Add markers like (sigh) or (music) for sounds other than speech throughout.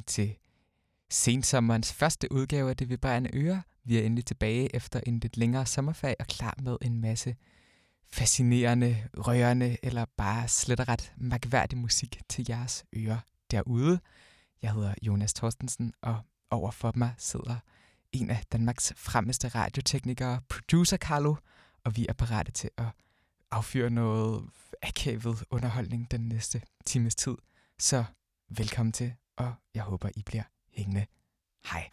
velkommen til sensommerens første udgave af Det Vibrerende Øre. Vi er endelig tilbage efter en lidt længere sommerferie og klar med en masse fascinerende, rørende eller bare slet og ret magværdig musik til jeres ører derude. Jeg hedder Jonas Thorstensen, og overfor mig sidder en af Danmarks fremmeste radioteknikere, producer Carlo, og vi er parate til at affyre noget akavet underholdning den næste times tid. Så velkommen til, og jeg håber, I bliver hængende. Hej.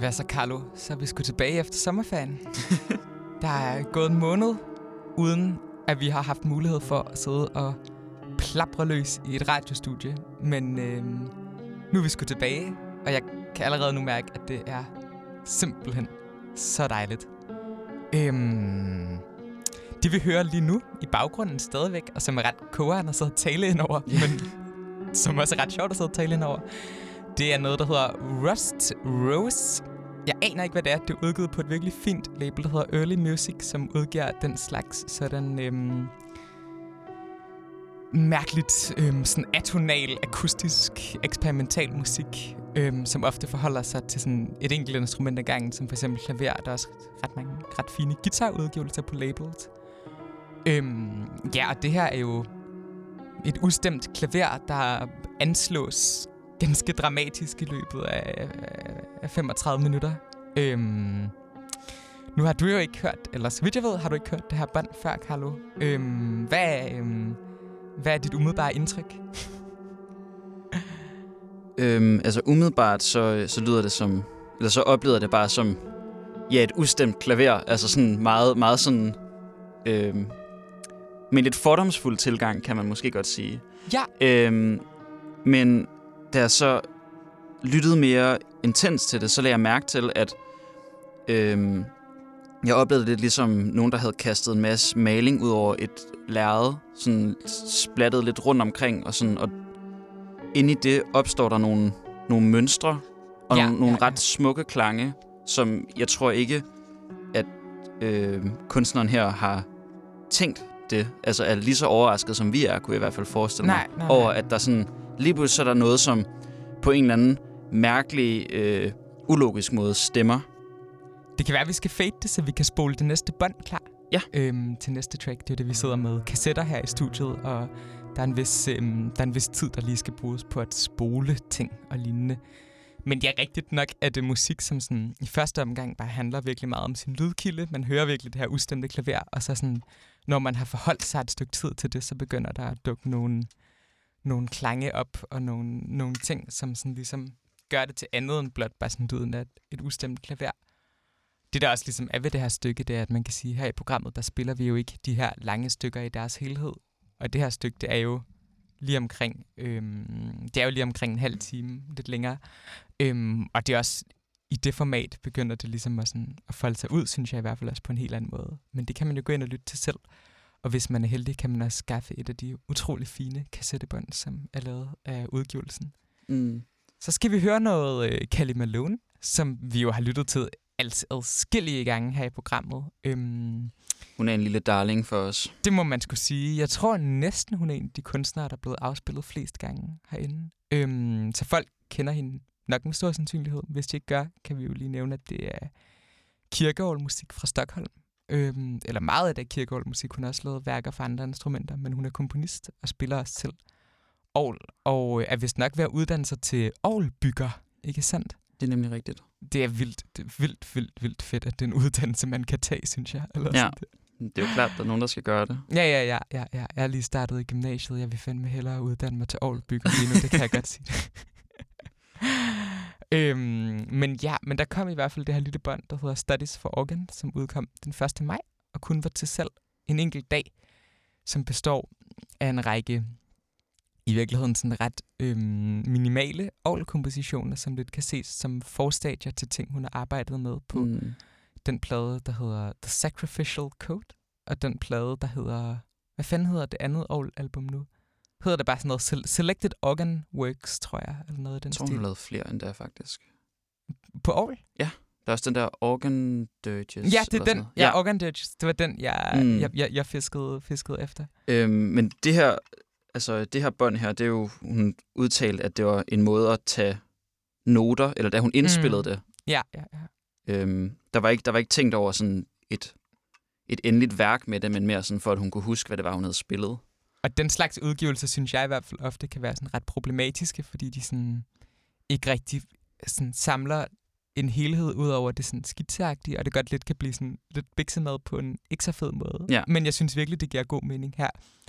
Hvad så, Carlo? Så er vi sgu tilbage efter sommerferien. (laughs) der er gået en måned, uden at vi har haft mulighed for at sidde og plapre løs i et radiostudie. Men øh, nu er vi sgu tilbage, og jeg kan allerede nu mærke, at det er simpelthen så dejligt. Øhm, det vi hører lige nu i baggrunden stadigvæk, og som er ret kogeren at sidde og tale ind over, men som også er ret sjovt at sidde og tale ind over, det er noget, der hedder Rust Rose jeg aner ikke, hvad det er. Det er udgivet på et virkelig fint label, der hedder Early Music, som udgiver den slags sådan øhm, mærkeligt øhm, sådan atonal, akustisk, eksperimental musik, øhm, som ofte forholder sig til sådan et enkelt instrument ad gangen, som for eksempel klaver. Der er også ret mange ret fine guitarudgivelser på labels. Øhm, ja, og det her er jo et ustemt klaver, der anslås ganske dramatisk i løbet af, af 35 minutter. Øhm, nu har du jo ikke hørt, eller så vidt jeg ved, har du ikke hørt det her bånd før, Carlo. Øhm, hvad, øhm, hvad er dit umiddelbare indtryk? (laughs) øhm, altså umiddelbart, så, så lyder det som, eller så oplever det bare som, ja, et ustemt klaver. Altså sådan meget, meget sådan, øhm, med lidt fordomsfuld tilgang, kan man måske godt sige. Ja. Øhm, men da jeg så lyttede mere intens til det, så lagde jeg mærke til, at øhm, jeg oplevede det ligesom nogen, der havde kastet en masse maling ud over et lærred, sådan splattet lidt rundt omkring, og, sådan, og inde i det opstår der nogle, nogle mønstre, og ja, nogle, nogle ja, ja. ret smukke klange, som jeg tror ikke, at øh, kunstneren her har tænkt det. Altså er lige så overrasket, som vi er, kunne jeg i hvert fald forestille nej, mig, nej, over at der sådan lige pludselig så er der noget, som på en eller anden mærkelig, øh, ulogisk måde stemmer. Det kan være, at vi skal fade det, så vi kan spole det næste bånd klar. Ja. Øhm, til næste track. Det er det, vi sidder med kassetter her i studiet, og der er en vis, øhm, der er en vis tid, der lige skal bruges på at spole ting og lignende. Men det er rigtigt nok, at det musik, som sådan, i første omgang bare handler virkelig meget om sin lydkilde. Man hører virkelig det her ustemte klaver, og så sådan, når man har forholdt sig et stykke tid til det, så begynder der at dukke nogle nogle klange op og nogle, nogle ting, som sådan ligesom gør det til andet end blot bare sådan lyden af et ustemt klaver. Det der også ligesom er ved det her stykke, det er, at man kan sige, her i programmet, der spiller vi jo ikke de her lange stykker i deres helhed. Og det her stykke, det er jo lige omkring, øhm, det er jo lige omkring en halv time, lidt længere. Øhm, og det er også i det format begynder det ligesom at, sådan, at folde sig ud, synes jeg i hvert fald også på en helt anden måde. Men det kan man jo gå ind og lytte til selv. Og hvis man er heldig, kan man også skaffe et af de utrolig fine kassettebånd, som er lavet af udgivelsen. Mm. Så skal vi høre noget uh, Kelly Malone, som vi jo har lyttet til altså adskillige gange her i programmet. Øhm, Hun er en lille darling for os. det må man skulle sige. Jeg tror næsten, hun er en af de kunstnere, der er blevet afspillet flest gange herinde. Øhm, så folk kender hende nok med stor sandsynlighed. Hvis de ikke gør, kan vi jo lige nævne, at det er kirkeårmusik fra Stockholm. Øhm, eller meget af det er kirkeårmusik. Hun har også lavet værker for andre instrumenter, men hun er komponist og spiller også selv Aarhus, og er vist nok ved at uddanne sig til Aarhusbygger, ikke sandt? Det er nemlig rigtigt. Det er vildt, det er vildt, vildt, vildt fedt, at det er en uddannelse, man kan tage, synes jeg. Eller Ja. Det er jo klart, at der er nogen, der skal gøre det. Ja, ja, ja, ja, ja. Jeg er lige startet i gymnasiet. Jeg vil fandme hellere uddanne mig til Aarhusbygger lige nu, det kan jeg godt sige. (laughs) øhm, men ja, men der kom i hvert fald det her lille bånd, der hedder Studies for Organ, som udkom den 1. maj, og kun var til salg en enkelt dag, som består af en række i virkeligheden sådan ret øhm, minimale kompositioner som lidt kan ses som forstadier til ting, hun har arbejdet med på mm. Den plade, der hedder The Sacrificial Code, og den plade, der hedder... Hvad fanden hedder det andet album nu? Hedder det bare sådan noget Sel- Selected Organ Works, tror jeg, eller noget af den Jeg tror, hun stil. har lavet flere end der, faktisk. På Aarhus? Der er også den der Organ Dirges. Ja, det er den. noget. Ja, Organ Dirges. Det var den, jeg, mm. jeg, jeg, jeg fiskede, fiskede efter. Øhm, men det her, altså det her bånd her, det er jo, hun udtalte, at det var en måde at tage noter, eller da hun indspillede Mm. det. Ja, ja, ja. Øhm, der, var ikke, der var ikke tænkt over sådan et, et endeligt værk med det, men mere sådan for, at hun kunne huske, hvad det var, hun havde spillet. Og den slags udgivelser, synes jeg i hvert fald ofte kan være sådan ret problematiske, fordi de sådan ikke rigtig sådan samler en helhed ud over det sådan skitseagtige, og det godt lidt kan blive sådan lidt biksemad på en ikke så fed måde. Ja. Men jeg synes virkelig, det giver god mening her.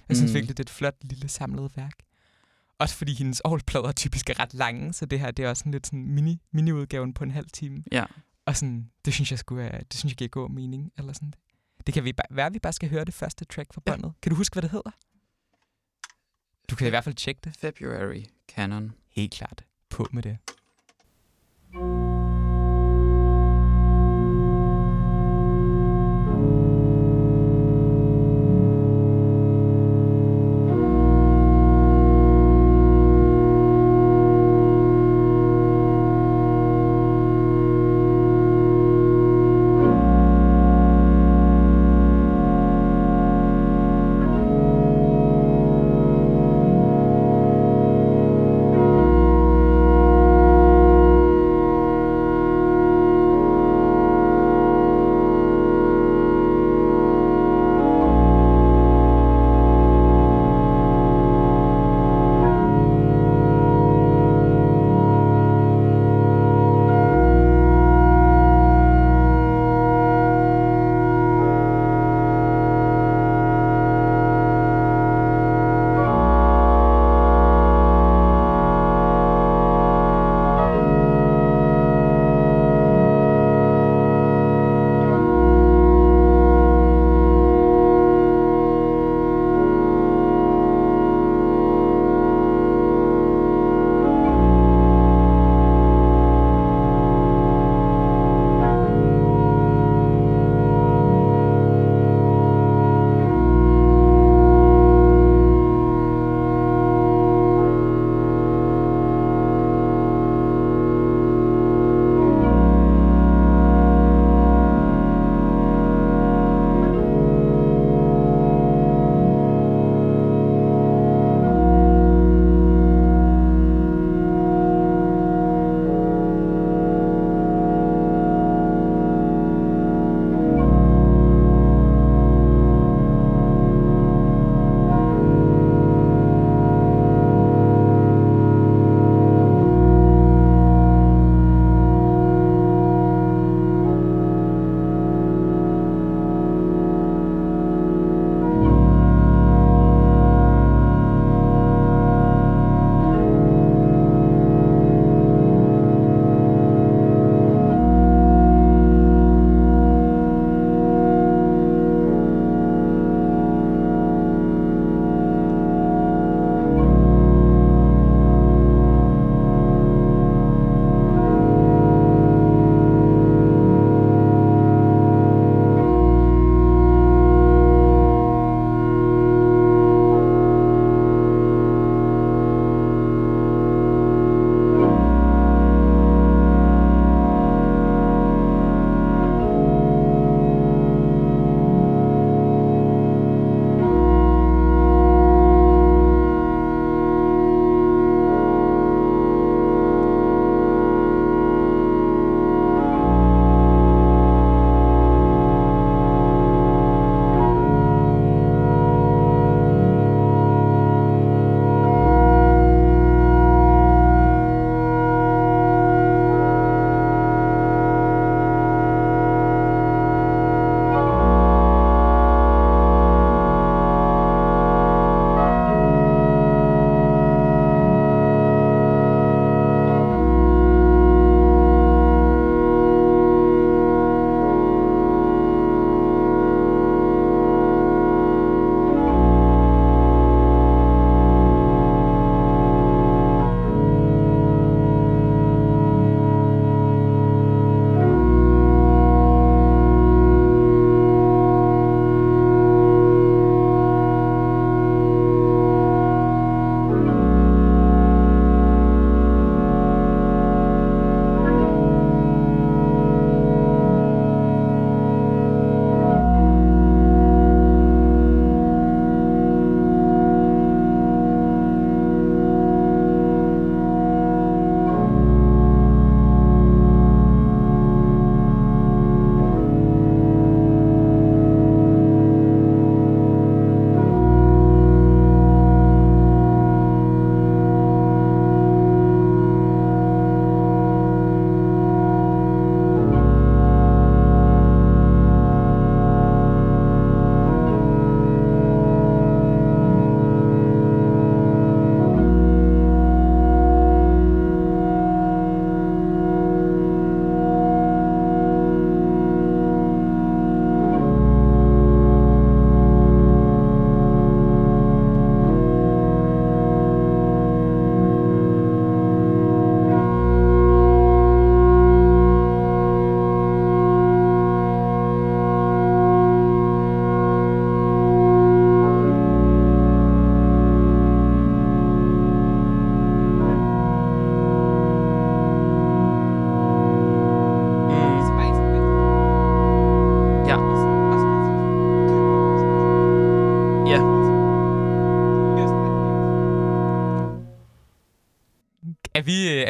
Jeg synes Mm. virkelig, det er et flot lille samlet værk. Også fordi hendes årsplader typisk er ret lange, så det her det er også sådan lidt sådan mini, mini-udgaven på en halv time. Ja. Og sådan, det synes jeg skulle er, det synes jeg giver god mening. Eller sådan. Det kan vi bare, være, at vi bare skal høre det første track fra Ja. båndet. Kan du huske, hvad det hedder? Du kan i hvert fald tjekke det. February Canon. Helt klart. På med det. Thank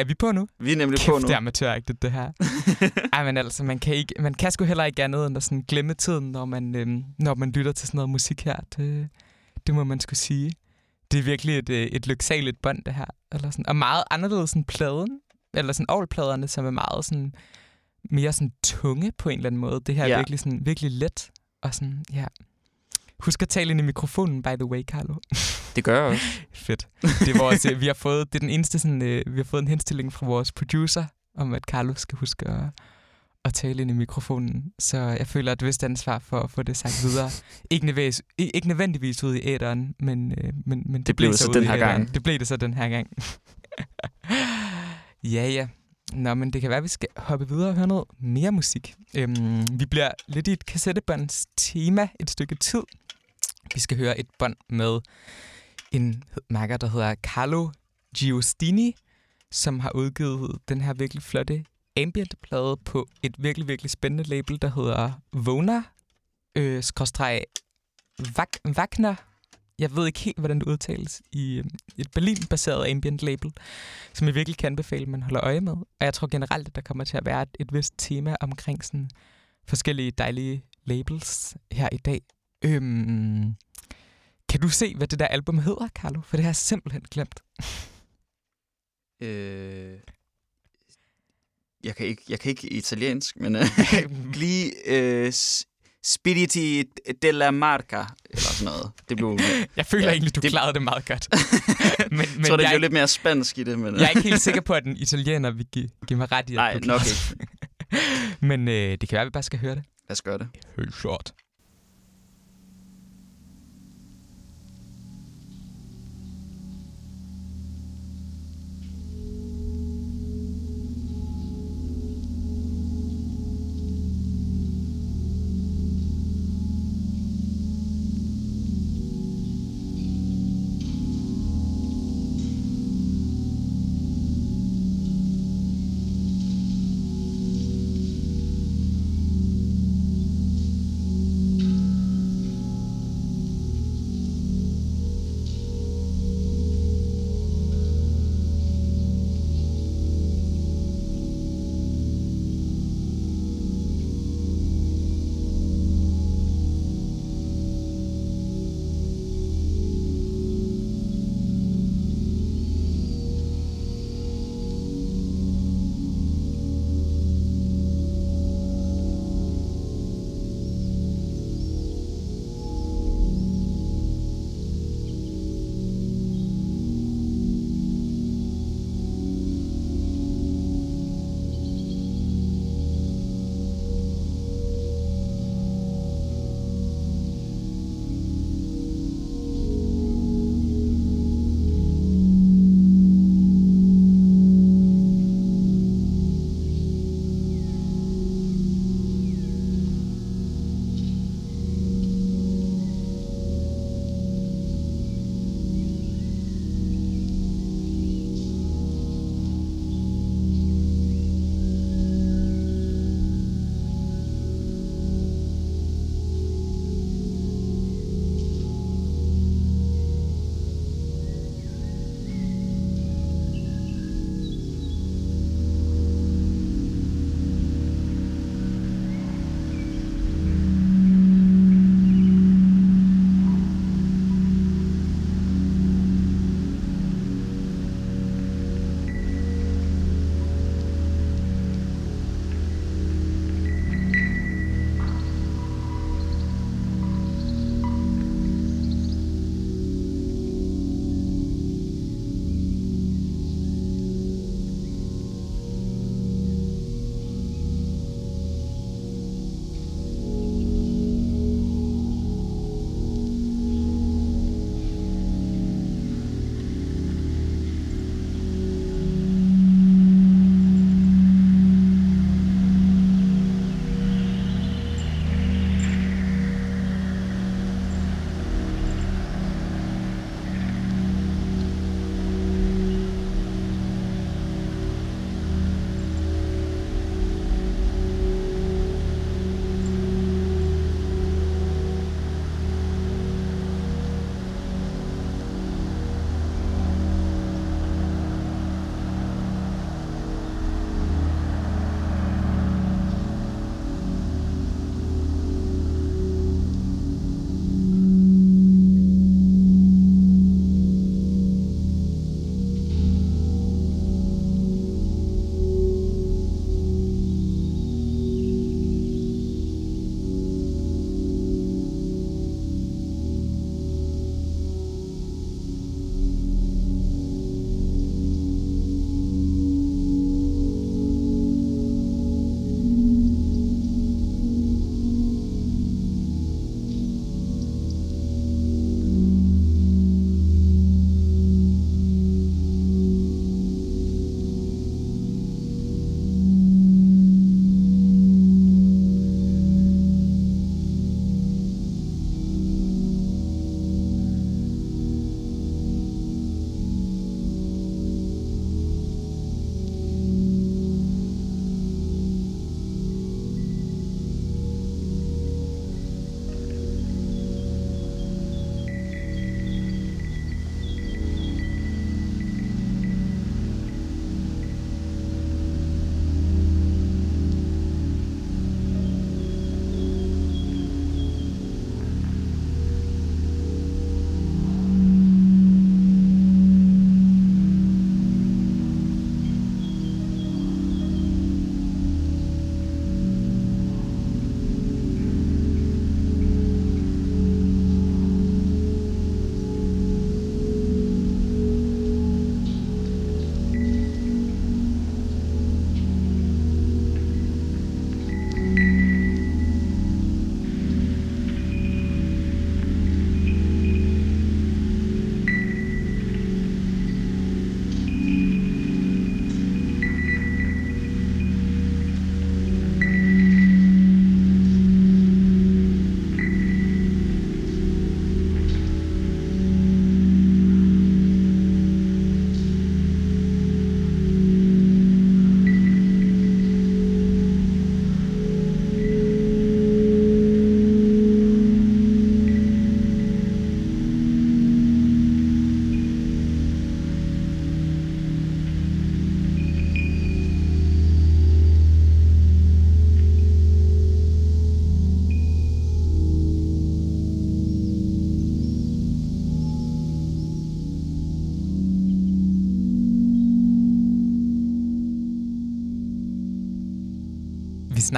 er vi på nu? Vi er nemlig Kæft, på nu. det er amatøragtigt, det her. (laughs) Ej, men altså, man kan, ikke, man kan sgu heller ikke andet end at sådan glemme tiden, når man, øhm, når man lytter til sådan noget musik her. Det, det må man skulle sige. Det er virkelig et, øh, et lyksaligt bånd, det her. Eller sådan, og meget anderledes end pladen. Eller sådan all som er meget sådan, mere sådan tunge på en eller anden måde. Det her er Ja. virkelig, sådan, virkelig let. Og sådan, ja. Husk at tale ind i mikrofonen, by the way, Carlo. (laughs) Det gør jeg også. Fedt. Det er, vores, øh, vi har fået, det er den eneste, sådan, øh, vi har fået en henstilling fra vores producer, om at Carlo skal huske at, at tale ind i mikrofonen. Så jeg føler et vist ansvar for at få det sagt videre. Ikke nødvendigvis, ikke nødvendigvis ud i æderen, men, øh, men, men det, Det blev det så ud den her gang. Det blev det så den her gang. (laughs) ja, ja. Nå, men det kan være, at vi skal hoppe videre og høre noget mere musik. Øhm, vi bliver lidt i et kassettebånds tema et stykke tid. Vi skal høre et bånd med en mærker, der hedder Carlo Giustini, som har udgivet den her virkelig flotte ambient-plade på et virkelig, virkelig spændende label, der hedder Vona, øh, skråstreg Vag- Wagner. Jeg ved ikke helt, hvordan det udtales i øh, et Berlin-baseret ambient-label, som jeg virkelig kan anbefale, man holder øje med. Og jeg tror generelt, at der kommer til at være et, et vist tema omkring sådan forskellige dejlige labels her i dag. Øhm, kan du se, hvad det der album hedder, Carlo? For det har jeg simpelthen glemt. Øh, jeg, kan ikke, jeg kan ikke italiensk, men (laughs) lige øh, Spiriti della Marca, eller sådan noget. Det blev, Jeg føler Ja, egentlig, du det- klarede det meget godt. (laughs) men jeg men tror, det jeg, blev lidt mere spansk i det, men... jeg er ikke helt sikker på, at en italiener vil give, give mig ret i, at Nej, nok ikke. (laughs) men øh, det kan være, at vi bare skal høre det. Lad os gøre det. Helt short.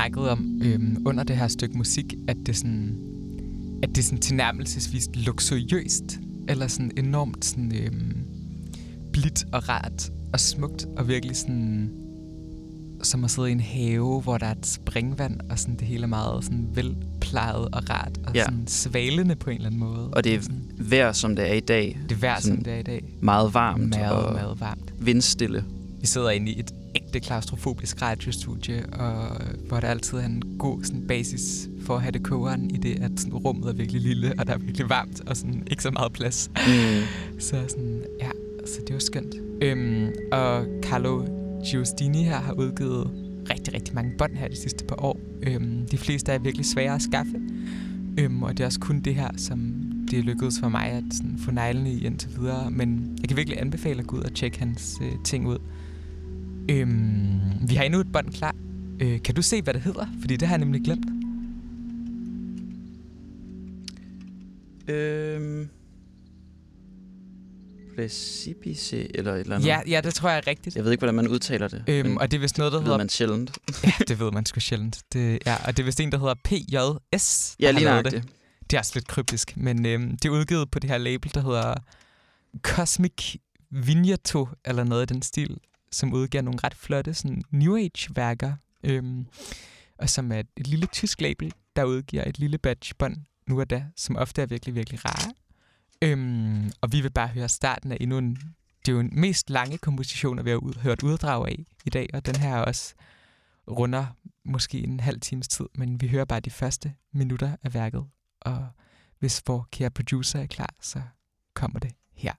Snakkede om øhm, under det her stykke musik, at det sådan, at det sådan tilnærmelsesvis luksuriøst, eller sådan enormt sådan, øhm, blidt og rart og smukt, og virkelig sådan som at sidde i en have, hvor der er et springvand, og sådan det hele er meget sådan velplejet og rart, og Ja. sådan svalende på en eller anden måde. Og det er vejr, som det er i dag. det er vejr, som det er i dag. Meget varmt Meget, og meget varmt. vindstille. Vi sidder inde i et ægte klaustrofobisk radiostudie, og hvor der altid er en god sådan, basis for at have det kogeren i det, at sådan, rummet er virkelig lille, og der er virkelig varmt, og sådan, ikke så meget plads. Mm. Så sådan, ja, så det var skønt. Øhm, og Carlo Giustini her har udgivet rigtig, rigtig mange bånd her de sidste par år. Øhm, de fleste er virkelig svære at skaffe. Øhm, og det er også kun det her, som det er lykkedes for mig at sådan, få neglene i indtil videre. Men jeg kan virkelig anbefale at gå ud og tjekke hans øh, ting ud. Øhm, vi har endnu et bånd klar. Øh, kan du se, hvad det hedder? Fordi det har jeg nemlig glemt. Øhm. Precipice, eller et eller andet. Ja, ja, det tror jeg er rigtigt. Jeg ved ikke, hvordan man udtaler det. Øhm, og det er vist noget, der det ved hedder... man sjældent. Ja, det ved man sgu sjældent. Det, ja, og det er vist en, der hedder PJS. Ja, lige nok det. det. Det er også lidt kryptisk, men øhm, det er udgivet på det her label, der hedder Cosmic Vigneto, eller noget i den stil, som udgiver nogle ret flotte sådan New Age-værker, øhm, og som er et, et lille tysk label, der udgiver et lille batch bånd nu og da, som ofte er virkelig, virkelig rare. Øhm, og vi vil bare høre starten af endnu en... Det er jo en mest lange kompositioner, vi har ud, hørt uddrag af i dag, og den her er også runder måske en halv times tid, men vi hører bare de første minutter af værket, og hvis vores kære producer er klar, så kommer det her.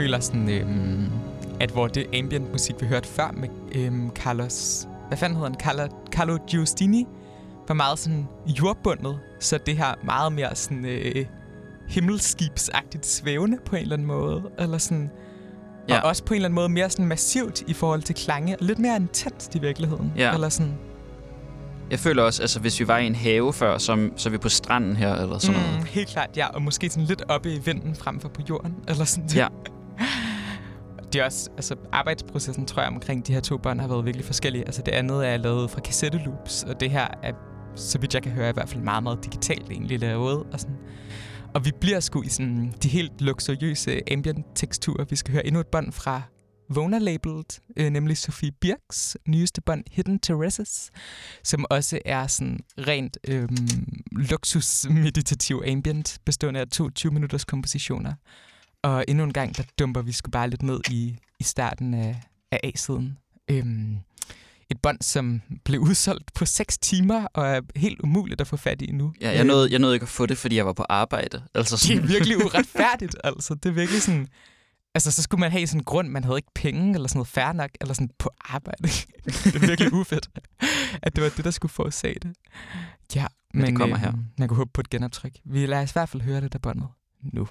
Føler sådan, øhm, at hvor det ambient musik, vi hørte før med øhm, Carlos... Hvad fanden hedder han? Carlo, Carlo Giustini var meget sådan jordbundet. Så det her meget mere sådan øh, himmelskibsagtigt svævende på en eller anden måde. Eller sådan... Ja. Og også på en eller anden måde mere sådan massivt i forhold til klange. Lidt mere intenst i virkeligheden. Ja. Eller sådan... Jeg føler også, altså hvis vi var i en have før, så, så er vi på stranden her, eller sådan mm, noget. Helt klart, ja. Og måske sådan lidt oppe i vinden frem for på jorden. Eller sådan Ja. Det (laughs) er også, altså arbejdsprocessen, tror jeg, omkring de her to bånd har været virkelig forskellige. Altså det andet er lavet fra kassetteloops, og det her er, så vidt jeg kan høre, i hvert fald meget, meget digitalt egentlig lavet. Og, sådan. og vi bliver sgu i sådan de helt luksuriøse ambient teksturer. Vi skal høre endnu et bånd fra Vona-labelt, øh, nemlig Sofie Birks nyeste bånd, Hidden Terraces, som også er sådan rent øh, luksus-meditativ ambient, bestående af 22 minutters kompositioner. Og endnu en gang, der dumper vi sgu bare lidt ned i, i starten af, af A-siden. Øhm, et bånd, som blev udsolgt på 6 timer, og er helt umuligt at få fat i nu. Ja, jeg nåede, jeg nåede ikke at få det, fordi jeg var på arbejde. Altså Det sådan, er virkelig (laughs) uretfærdigt, altså. Det er virkelig sådan... Altså, så skulle man have sådan en grund, man havde ikke penge, eller sådan noget fair nok, eller sådan på arbejde. (laughs) det er virkelig ufedt, at det var det, der skulle forårsage det. Ja, men, det kommer her. øhm, man kunne håbe på et genoptryk. Vi lader os i hvert fald høre det der båndet nu.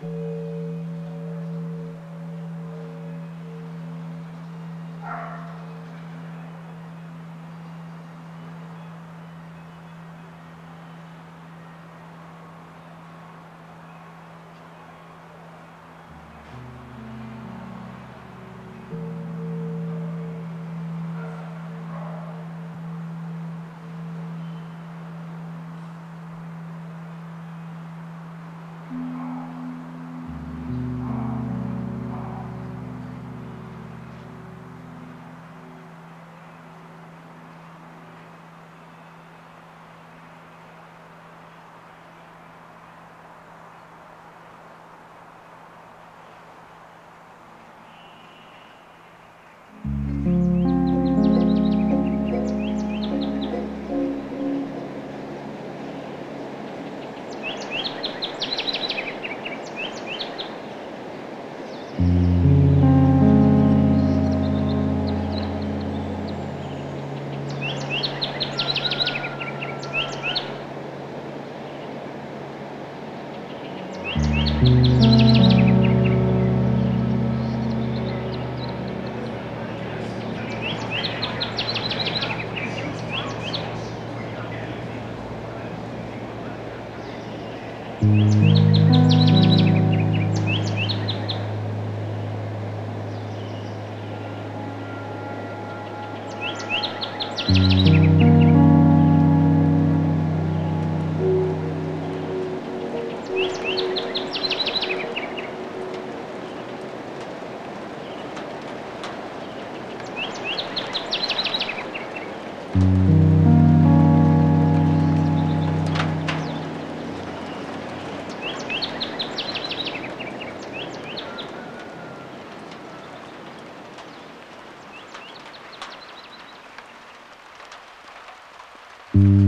Thank you. Mm-hmm.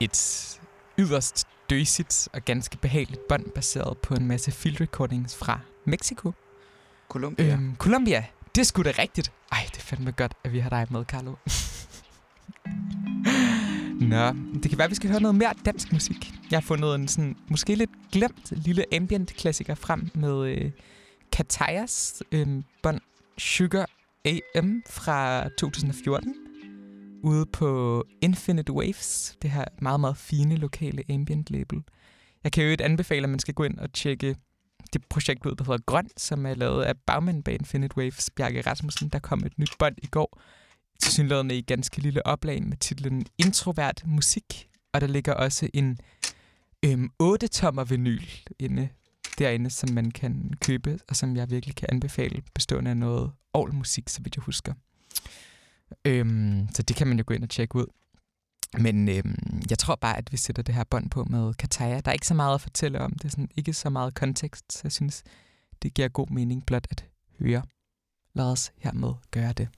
Et yderst døsigt og ganske behageligt bånd, baseret på en masse field recordings fra Mexico. Colombia. Øhm, Colombia. Det er sgu da rigtigt. Ej, det er fandme godt, at vi har dig med, Carlo. (laughs) Nå, det kan være, at vi skal høre noget mere dansk musik. Jeg har fundet en sådan, måske lidt glemt lille ambient-klassiker frem med øh, Katayas øh, bånd Sugar AM fra 2014 ude på Infinite Waves, det her meget, meget fine lokale ambient label. Jeg kan jo ikke anbefale, at man skal gå ind og tjekke det projekt ud, der hedder Grøn, som er lavet af bagmanden bag Infinite Waves, Bjarke Rasmussen. Der kom et nyt bånd i går, tilsyneladende i ganske lille oplag med titlen Introvert Musik, og der ligger også en øhm, 8-tommer vinyl inde derinde, som man kan købe, og som jeg virkelig kan anbefale, bestående af noget all musik, så vidt jeg husker. Øhm, så det kan man jo gå ind og tjekke ud. Men øhm, jeg tror bare, at vi sætter det her bånd på med Kataya. Der er ikke så meget at fortælle om. Det er sådan ikke så meget kontekst, så jeg synes, det giver god mening blot at høre. Lad os hermed gøre det.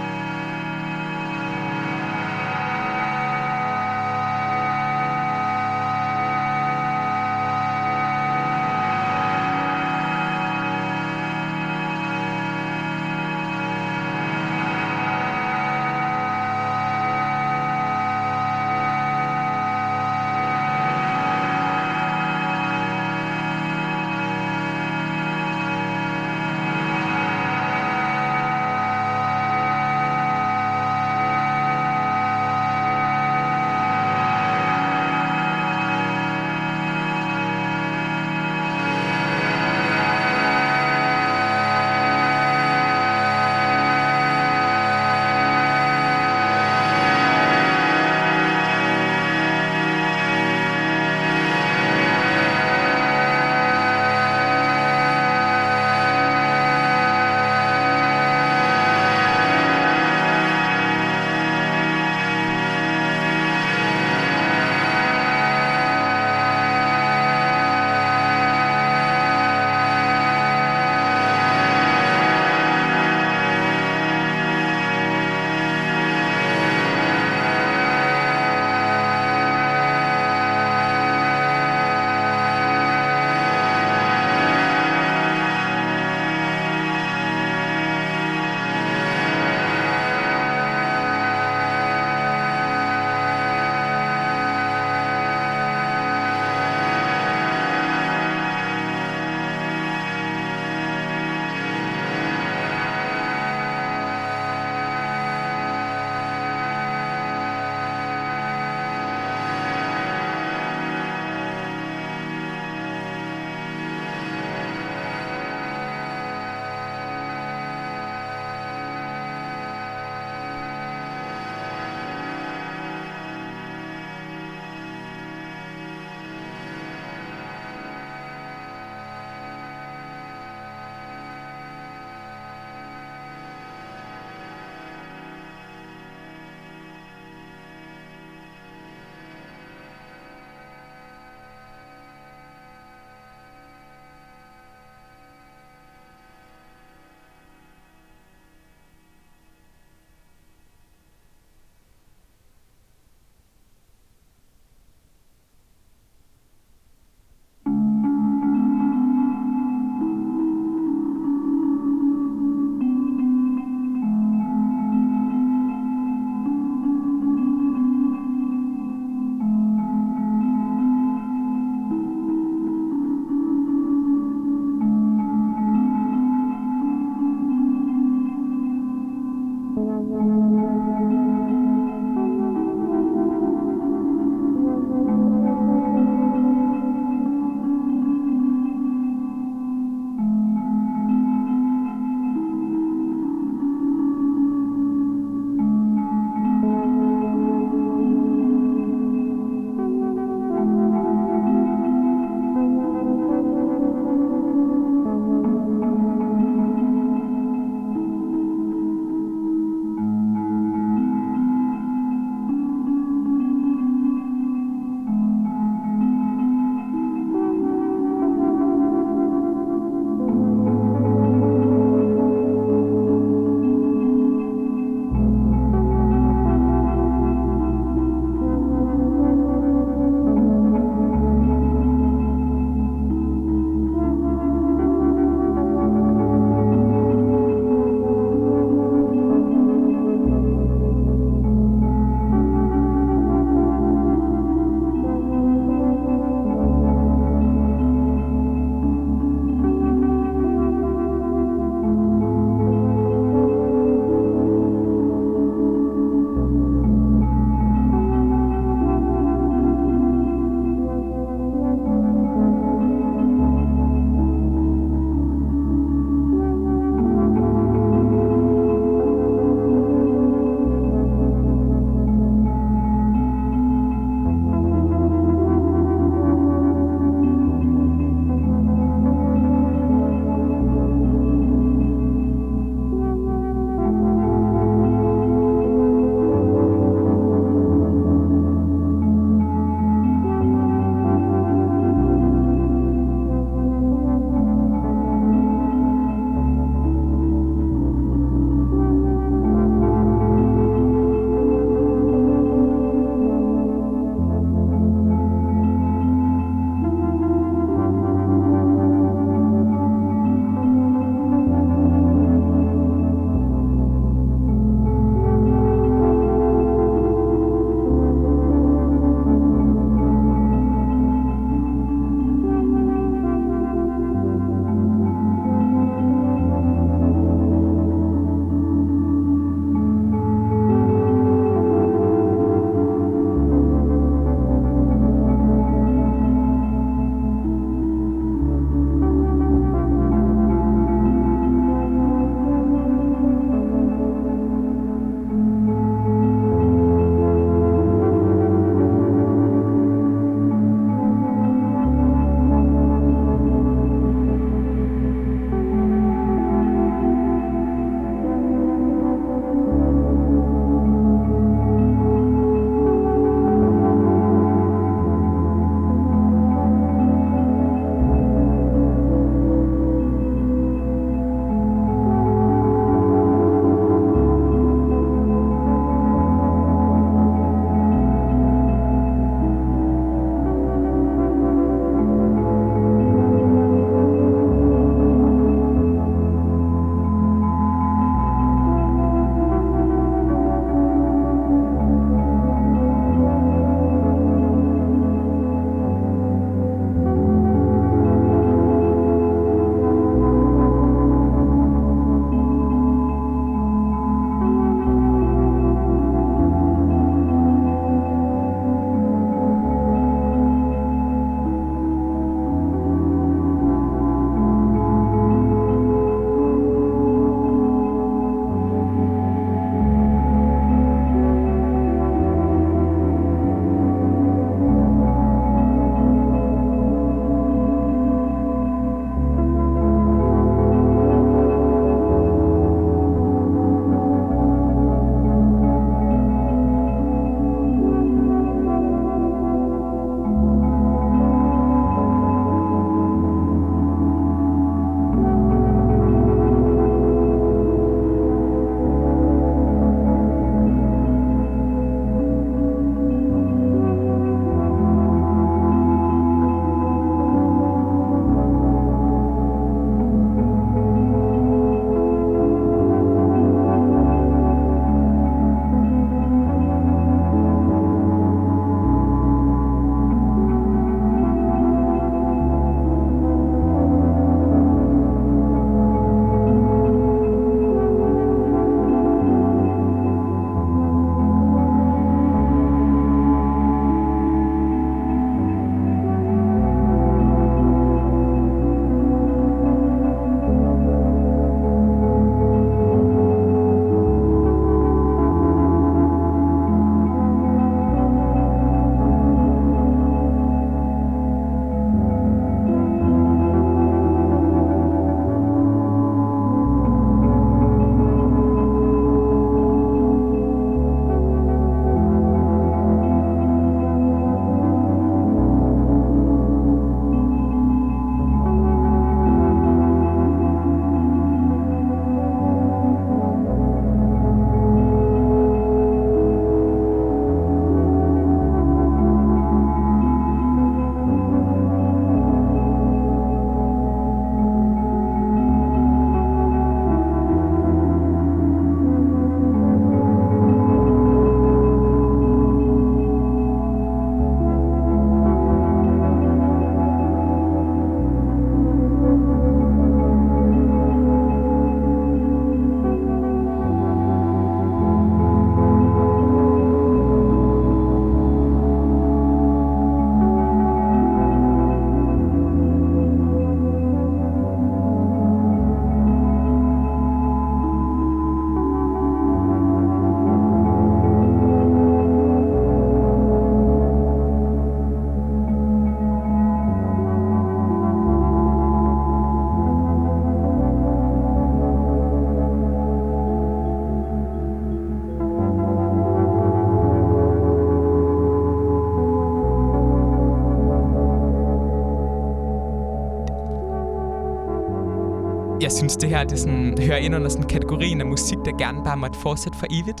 Jeg synes, det her det sådan, hører ind under sådan kategorien af musik, der gerne bare måtte fortsætte for evigt,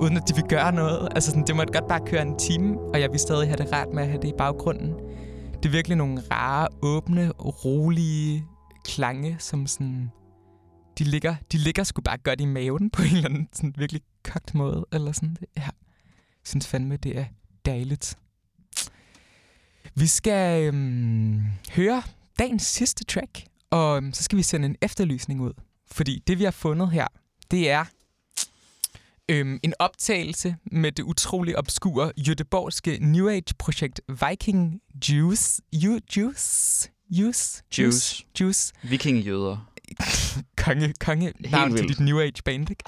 uden at de vil gøre noget. Altså sådan, det måtte godt bare køre en time, og jeg vil stadig have det rart med at have det i baggrunden. Det er virkelig nogle rare, åbne, rolige klange, som sådan... De ligger, de ligger sgu bare godt i maven på en eller anden sådan virkelig kogt måde. Eller sådan. Ja. Jeg synes fandme, det er dejligt. Vi skal øhm, høre dagens sidste track, og øhm, så skal vi sende en efterlysning ud. Fordi det, vi har fundet her, det er øhm, en optagelse med det utrolig obskure jødeborgske New Age-projekt Viking Juice. Ju, juice? Juice? Juice. Juice. Vikingjøder. (laughs) konge, konge navn til vildt. dit New Age band, ikke?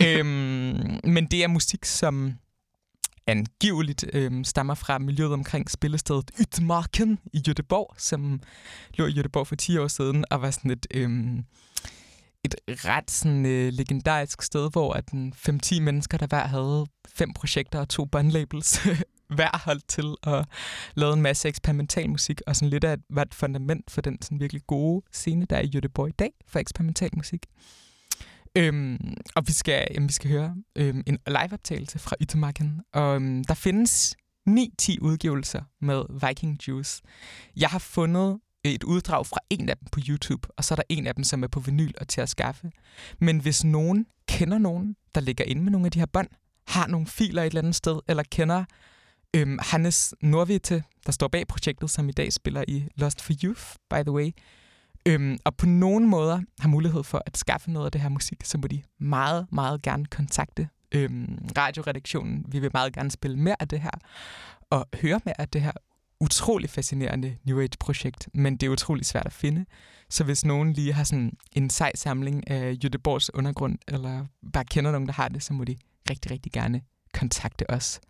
(laughs) øhm, men det er musik, som angiveligt øh, stammer fra miljøet omkring spillestedet Ytmarken i Göteborg, som lå i Göteborg for 10 år siden, og var sådan et, øh, et ret sådan, øh, legendarisk sted, hvor at 5-10 mennesker, der hver havde fem projekter og to bandlabels, (laughs) hver holdt til at lave en masse eksperimental musik, og sådan lidt af et, var et fundament for den sådan virkelig gode scene, der er i Göteborg i dag for eksperimental musik. Øhm, og vi skal, jamen, vi skal høre øhm, en liveoptagelse fra Yttermarken. Og øhm, der findes 9-10 udgivelser med Viking Juice. Jeg har fundet et uddrag fra en af dem på YouTube, og så er der en af dem, som er på vinyl og til at skaffe. Men hvis nogen kender nogen, der ligger inde med nogle af de her bånd, har nogle filer et eller andet sted, eller kender øhm, Hannes Norvite, der står bag projektet, som i dag spiller i Lost for Youth, by the way, øhm, og på nogen måder har mulighed for at skaffe noget af det her musik, så må de meget, meget gerne kontakte øhm, radioredaktionen. Vi vil meget gerne spille mere af det her, og høre mere af det her utrolig fascinerende New Age-projekt, men det er utrolig svært at finde. Så hvis nogen lige har sådan en sej samling af Jødeborgs undergrund, eller bare kender nogen, der har det, så må de rigtig, rigtig gerne kontakte os.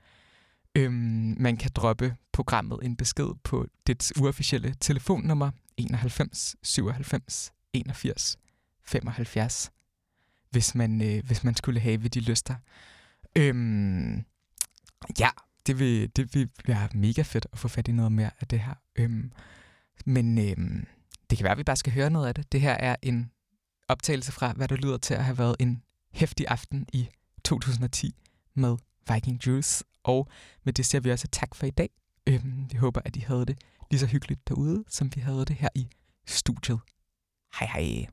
Øhm, man kan droppe programmet en besked på dets uofficielle telefonnummer 91 97 81 75, hvis man, øh, hvis man skulle have de lyster. Øhm, ja, det vil, det vil være mega fedt at få fat i noget mere af det her. Øhm, men øhm, det kan være, at vi bare skal høre noget af det. Det her er en optagelse fra, hvad der lyder til at have været en hæftig aften i 2010 med Viking Juice. Og med det ser vi også tak for i dag. Øhm, vi håber, at I havde det lige så hyggeligt derude, som vi havde det her i studiet. Hej hej.